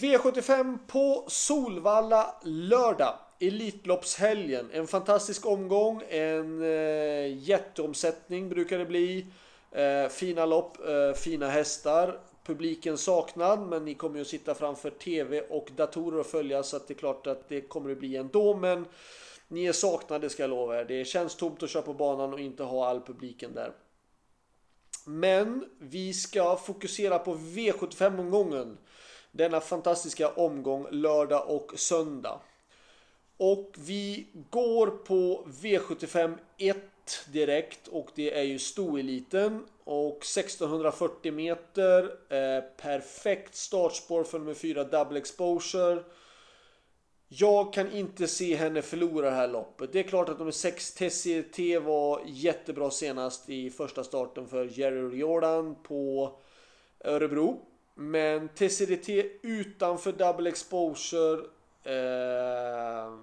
V75 på Solvalla lördag. Elitloppshelgen. En fantastisk omgång. En eh, jätteomsättning brukar det bli. Eh, fina lopp, eh, fina hästar. Publiken saknad, men ni kommer ju att sitta framför TV och datorer och följa så att det är klart att det kommer att bli ändå. Men ni är saknade ska jag lova er. Det känns tomt att köra på banan och inte ha all publiken där. Men vi ska fokusera på V75-omgången. Denna fantastiska omgång lördag och söndag. Och vi går på V75 1 direkt och det är ju stoeliten och 1640 meter. Eh, perfekt startspår för nummer 4 double exposure. Jag kan inte se henne förlora det här loppet. Det är klart att nummer 6 TCT var jättebra senast i första starten för Jerry Jordan på Örebro. Men TCDT utanför double exposure. Eh,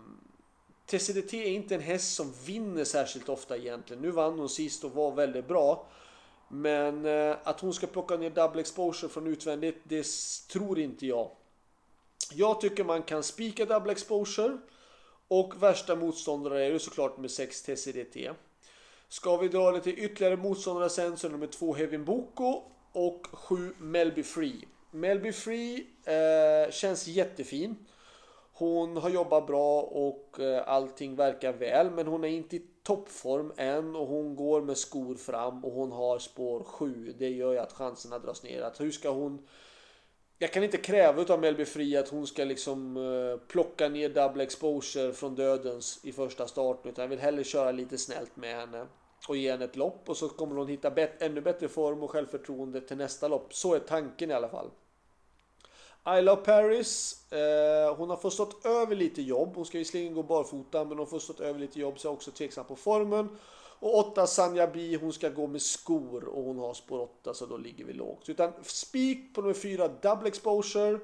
TCDT är inte en häst som vinner särskilt ofta egentligen. Nu vann hon sist och var väldigt bra. Men eh, att hon ska plocka ner double exposure från utvändigt, det tror inte jag. Jag tycker man kan spika double exposure. Och värsta motståndare är ju såklart med 6 TCDT. Ska vi dra lite ytterligare motståndare sen så är nummer 2 Hevin Boko och 7 Melby Free. Melby Free eh, känns jättefin. Hon har jobbat bra och eh, allting verkar väl men hon är inte i toppform än och hon går med skor fram och hon har spår 7. Det gör ju att chanserna dras ner. Att hur ska hon jag kan inte kräva av Melby Free att hon ska liksom eh, plocka ner double exposure från dödens i första starten. Utan jag vill hellre köra lite snällt med henne. Och ge henne ett lopp och så kommer hon hitta bet ännu bättre form och självförtroende till nästa lopp. Så är tanken i alla fall. I Love Paris. Eh, hon har fått stått över lite jobb. Hon ska visserligen gå barfota men hon har fått stått över lite jobb så jag är också tveksam på formen. Och 8 Sanja Bi, hon ska gå med skor och hon har spår 8 så då ligger vi lågt. Utan spik på nummer 4 Double Exposure.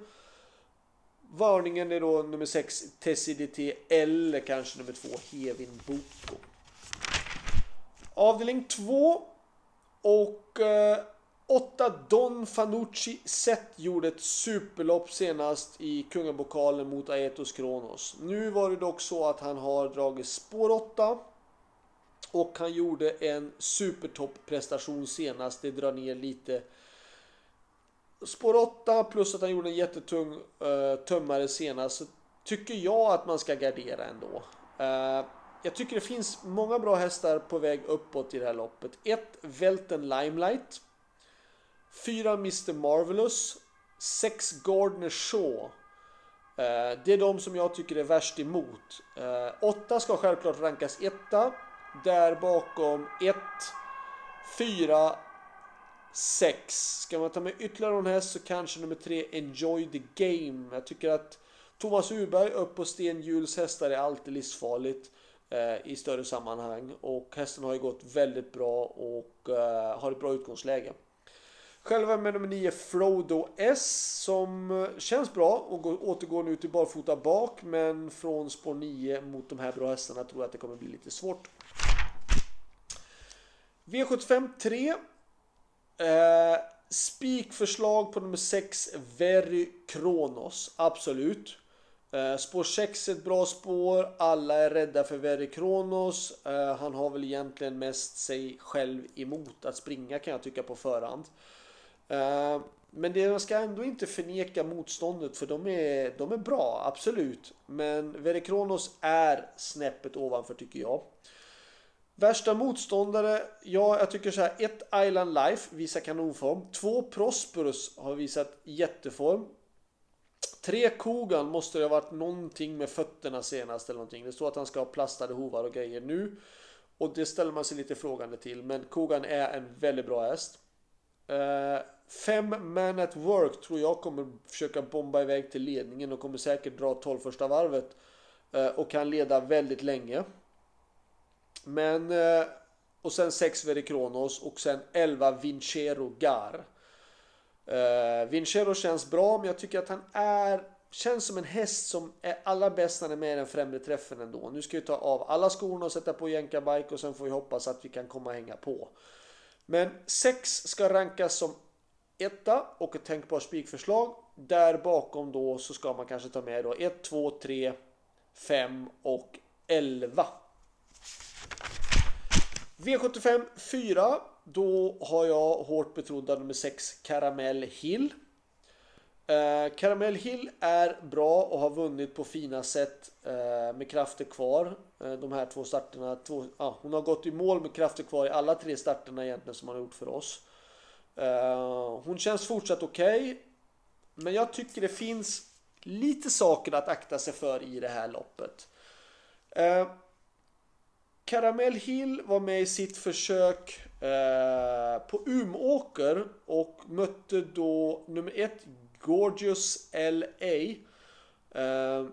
Varningen är då nummer 6 Tessidity eller kanske nummer 2 Hevin Boko. Avdelning 2 och eh, 8 Don Fanucci Sett gjorde ett superlopp senast i Kungabokalen mot Aetos Kronos. Nu var det dock så att han har dragit spår 8. Och han gjorde en supertopp-prestation senast. Det drar ner lite. Spår 8 plus att han gjorde en jättetung eh, tömmare senast. Så tycker jag att man ska gardera ändå. Eh, jag tycker det finns många bra hästar på väg uppåt i det här loppet. 1. Velten Limelight. 4. Mr Marvelous. 6. Gardner Shaw. Eh, det är de som jag tycker är värst emot. Eh, 8 ska självklart rankas etta. Där bakom 1, 4, 6. Ska man ta med ytterligare någon häst så kanske nummer 3 Enjoy the Game. Jag tycker att Thomas Urberg upp på Sten Jules hästar är alltid livsfarligt Eh, i större sammanhang. Och hästen har ju gått väldigt bra och eh, har ett bra utgångsläge. Själva med nummer 9 Frodo S som eh, känns bra och går, återgår nu till barfota bak men från spår 9 mot de här bra hästarna tror jag att det kommer bli lite svårt. V75 3. Eh, spikförslag på nummer 6 Very Kronos. Absolut. Eh, spår 6 är ett bra spår. Alla är rädda för Very Kronos. Eh, han har väl egentligen mest sig själv emot att springa kan jag tycka på förhand. Eh, men det, man ska ändå inte förneka motståndet för de är, de är bra, absolut. Men Very Kronos är snäppet ovanför tycker jag. Värsta motståndare, ja jag tycker så här. 1. Island Life visar kanonform. 2. Prosperus har visat jätteform. Tre Kogan måste det ha varit någonting med fötterna senast eller någonting. Det står att han ska ha plastade hovar och grejer nu. Och det ställer man sig lite frågande till. Men Kogan är en väldigt bra häst. Uh, fem Man at Work tror jag kommer försöka bomba iväg till ledningen och kommer säkert dra 12 första varvet. Uh, och kan leda väldigt länge. Men... Uh, och sen 6 Verikronos och sen 11 Vincero Gar. Eh, uh, Vincero känns bra men jag tycker att han är Känns som en häst som är allra bäst när han är med i den främre träffen ändå. Nu ska vi ta av alla skorna och sätta på jänkarbike och sen får vi hoppas att vi kan komma och hänga på. Men 6 ska rankas som etta och ett tänkbart spikförslag. där bakom då så ska man kanske ta med då 1, 2, 3, 5 och 11. V75 4. Då har jag hårt betrodda nummer 6 Caramel Hill. Eh, Caramel Hill är bra och har vunnit på fina sätt eh, med krafter kvar. Eh, de här två starterna. Två, ah, hon har gått i mål med krafter kvar i alla tre starterna egentligen som hon har gjort för oss. Eh, hon känns fortsatt okej. Okay, men jag tycker det finns lite saker att akta sig för i det här loppet. Eh, Caramel Hill var med i sitt försök eh, på Umåker och mötte då nummer ett Gorgeous LA. Eh,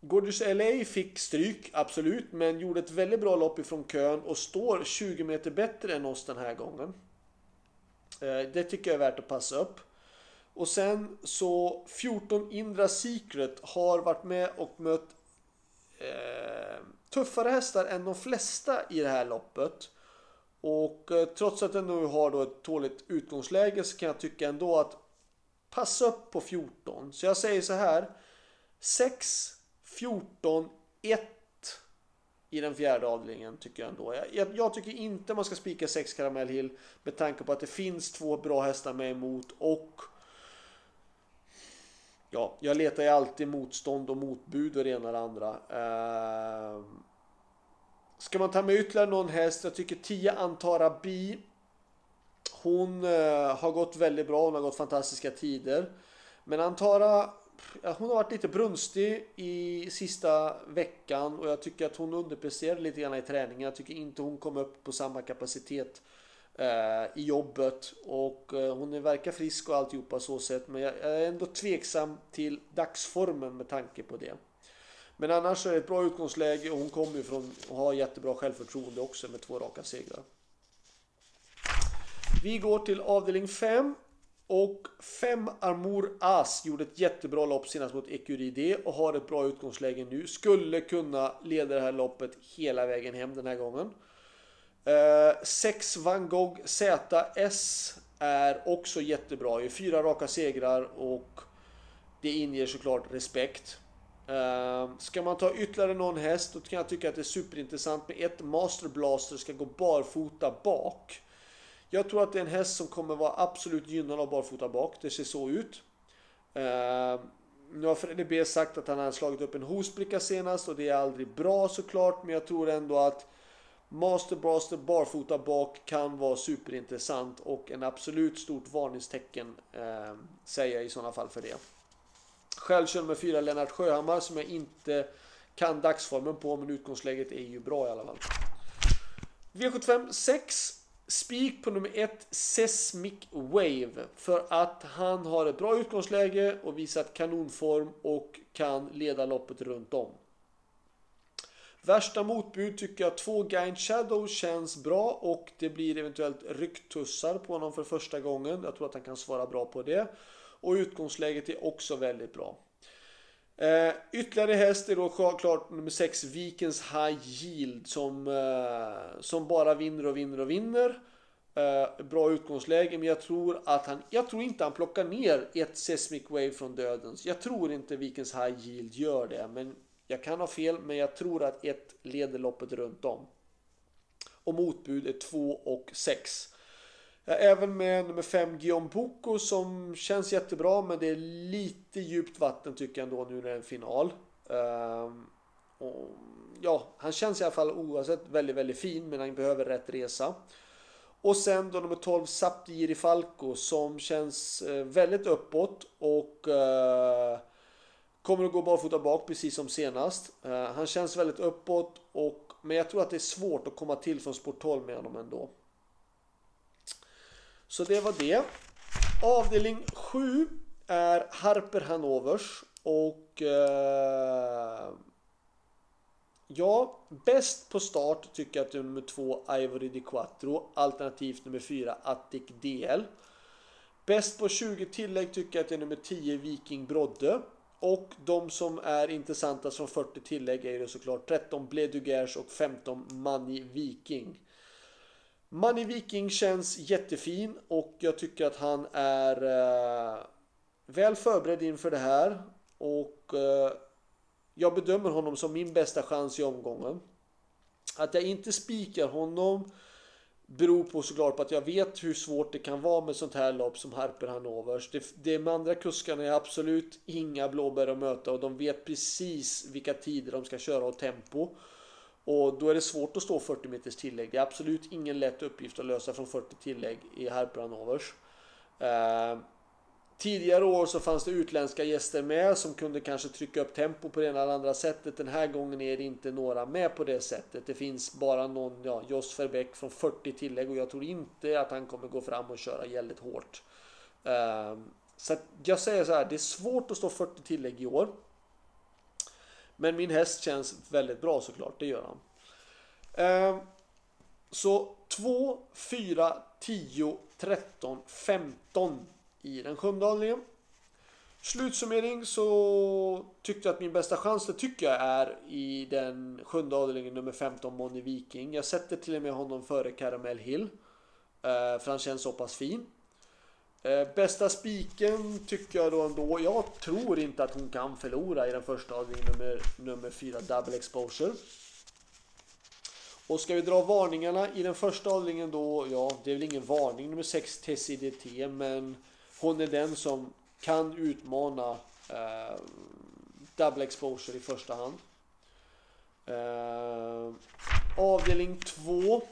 Gorgeous LA fick stryk, absolut, men gjorde ett väldigt bra lopp ifrån kön och står 20 meter bättre än oss den här gången. Eh, det tycker jag är värt att passa upp. Och sen så 14 Indra Secret har varit med och mött eh, tuffare hästar än de flesta i det här loppet. Och eh, trots att den nu har då ett tåligt utgångsläge så kan jag tycka ändå att passa upp på 14. Så jag säger så här. 6, 14, 1 i den fjärde avdelningen tycker jag ändå. Jag, jag, tycker inte man ska spika 6 Caramel Hill med tanke på att det finns två bra hästar med emot och ja, jag letar ju alltid motstånd och motbud och det ena och det andra. Uh, ska man ta med ytterligare någon häst? Jag tycker 10 Antara Bi. Hon eh, har gått väldigt bra. Hon har gått fantastiska tider. Men Antara, hon har varit lite brunstig i sista veckan och jag tycker att hon underpresterade lite grann i träningen. Jag tycker inte hon kom upp på samma kapacitet Eh, i jobbet och eh, hon verkar frisk och alltihopa så sett men jag är ändå tveksam till dagsformen med tanke på det. Men annars är det ett bra utgångsläge och hon kommer ju från och har jättebra självförtroende också med två raka segrar. Vi går till avdelning 5 och 5 Armour As gjorde ett jättebra lopp senast mot Ecuride och har ett bra utgångsläge nu. Skulle kunna leda det här loppet hela vägen hem den här gången. 6 eh, Van Gogh ZS är också jättebra. Ju fyra raka segrar och det inger såklart respekt. Ehm, ska man ta ytterligare någon häst då kan jag tycka att det är superintressant med ett Master Blaster ska gå barfota bak. Jag tror att det är en häst som kommer vara absolut gynnad av barfota bak. Det ser så ut. Ehm, nu har Freddy B sagt att han har slagit upp en hosbricka senast och det är aldrig bra såklart. Men jag tror ändå att Master Blaster barfota bak kan vara superintressant och en absolut stort varningstecken eh, säger jag i sådana fall för det. Själv kör med fyra Lennart Sjöhammar som jag inte kan dagsformen på men utgångsläget är ju bra i alla fall. V75 6 Spik på nummer 1 Sesmic Wave för att han har ett bra utgångsläge och visat kanonform och kan leda loppet runt om. Värsta motbud tycker jag två Giant Shadow känns bra och det blir eventuellt rycktussar på honom för första gången. Jag tror att han kan svara bra på det. Och utgångsläget är också väldigt bra. Eh, ytterligare häst är då klart nummer 6 Vikens High Yield som, eh, som bara vinner och vinner och vinner. Eh, bra utgångsläge men jag tror att han, jag tror inte han plockar ner ett Seismic Wave från dödens. Jag tror inte Vikens High Yield gör det men jag kan ha fel, men jag tror att ett leder loppet runt om. Och motbud är 2 och 6. Jag även med nummer 5 Guillaume Boko som känns jättebra men det är lite djupt vatten tycker jag ändå nu när det är en final. Ehm, och, ja, han känns i alla fall oavsett väldigt, väldigt fin men han behöver rätt resa. Och sen då nummer 12 Saptiri Falco som känns eh, väldigt uppåt och eh, Kommer att gå barfota bak precis som senast. Eh, han känns väldigt uppåt och men jag tror att det är svårt att komma till från sport 12 med honom ändå. Så det var det. Avdelning 7 är Harper Hanovers och eh, Ja, bäst på start tycker jag att det är nummer 2 Ivory Di Quattro alternativt nummer 4 Attic DL. Bäst på 20 tillägg tycker jag att det är nummer 10 Viking Brodde. Och de som är intressanta som 40 tillägg är det såklart 13 Bledugers och 15 Money Viking. Money Viking känns jättefin och jag tycker att han är eh, väl förberedd inför det här och eh, jag bedömer honom som min bästa chans i omgången. Att jag inte spikar honom beror på såklart på att jag vet hur svårt det kan vara med sånt här lopp som Harper Hanovers. Det, de andra kuskarna är absolut inga blåbär att möta och de vet precis vilka tider de ska köra och tempo. Och då är det svårt att stå 40 meters tillägg. Det är absolut ingen lätt uppgift att lösa från 40 tillägg i Harper eh, Tidigare år så fanns det utländska gäster med som kunde kanske trycka upp tempo på det ena eller andra sättet. Den här gången är det inte några med på det sättet. Det finns bara någon, ja, Jos Verbeck från 40 tillägg och jag tror inte att han kommer gå fram och köra väldigt hårt. Uh, så jag säger så här, det är svårt att stå 40 tillägg i år. Men min häst känns väldigt bra såklart, det gör han. Ehm, så 2, 4, 10, 13, 15 i den sjunde avdelningen. Slutsummering så tyckte jag att min bästa chans, det tycker jag är i den sjunde avdelningen nummer 15 Moni Viking. Jag sätter till och med honom före Caramel Hill. Eh, för han känns så pass fin. Eh, bästa spiken tycker jag då ändå. Jag tror inte att hon kan förlora i den första avdelningen nummer, nummer 4 Double Exposure. Och ska vi dra varningarna i den första avdelningen då, ja det är väl ingen varning nummer 6 TCDT men hon är den som kan utmana eh, double exposure i första hand. Eh, avdelning 2.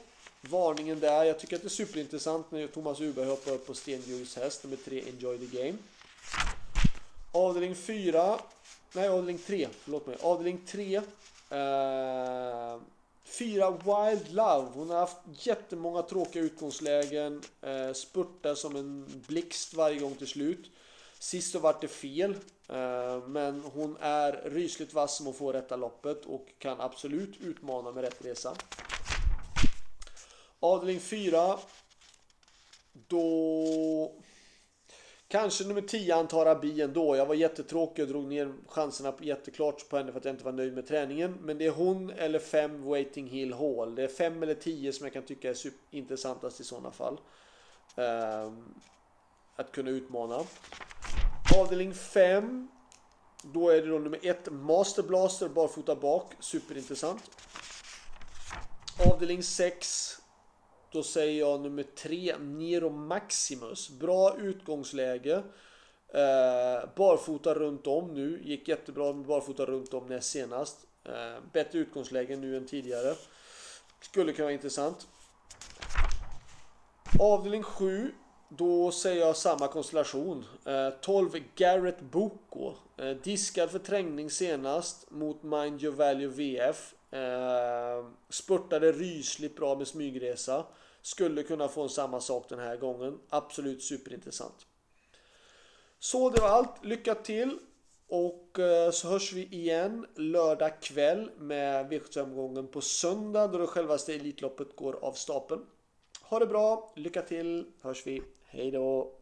Varningen där. Jag tycker att det är superintressant när Thomas Uberg hoppar upp på Stenbjörns häst nummer 3 Enjoy the Game. Avdelning 4. Nej, avdelning 3. Förlåt mig. Avdelning 3. Eh, Wild Love. Hon har haft jättemånga tråkiga utgångslägen. Eh, spurtar som en blixt varje gång till slut. Sist så vart det fel. Eh, men hon är rysligt vass som att få rätta loppet och kan absolut utmana med rätt resa. Avdelning 4. Då Kanske nummer 10 Antara Bi ändå. Jag var jättetråkig och drog ner chanserna jätteklart på henne för att jag inte var nöjd med träningen. Men det är hon eller 5 Waiting Hill Hall. Det är 5 eller 10 som jag kan tycka är intressantast i sådana fall. Ehm, att kunna utmana. Avdelning 5. Då är det då nummer 1 Master Blaster barfota bak. Superintressant. Avdelning 6. Då säger jag nummer tre, Nero Maximus. Bra utgångsläge. Eh, barfota runt om nu. Gick jättebra med barfota runt om näst senast. Eh, bättre utgångsläge nu än tidigare. Skulle kunna vara intressant. Avdelning 7. Då säger jag samma konstellation. Eh, 12 Garrett Boko. Eh, diskad för trängning senast mot Mind Your Value VF. Eh, spurtade rysligt bra med smygresa. Skulle kunna få en samma sak den här gången. Absolut superintressant. Så det var allt. Lycka till! Och eh, så hörs vi igen lördag kväll med V75-omgången på söndag då det självaste Elitloppet går av stapeln. Ha det bra, lycka till, hörs vi, hejdå!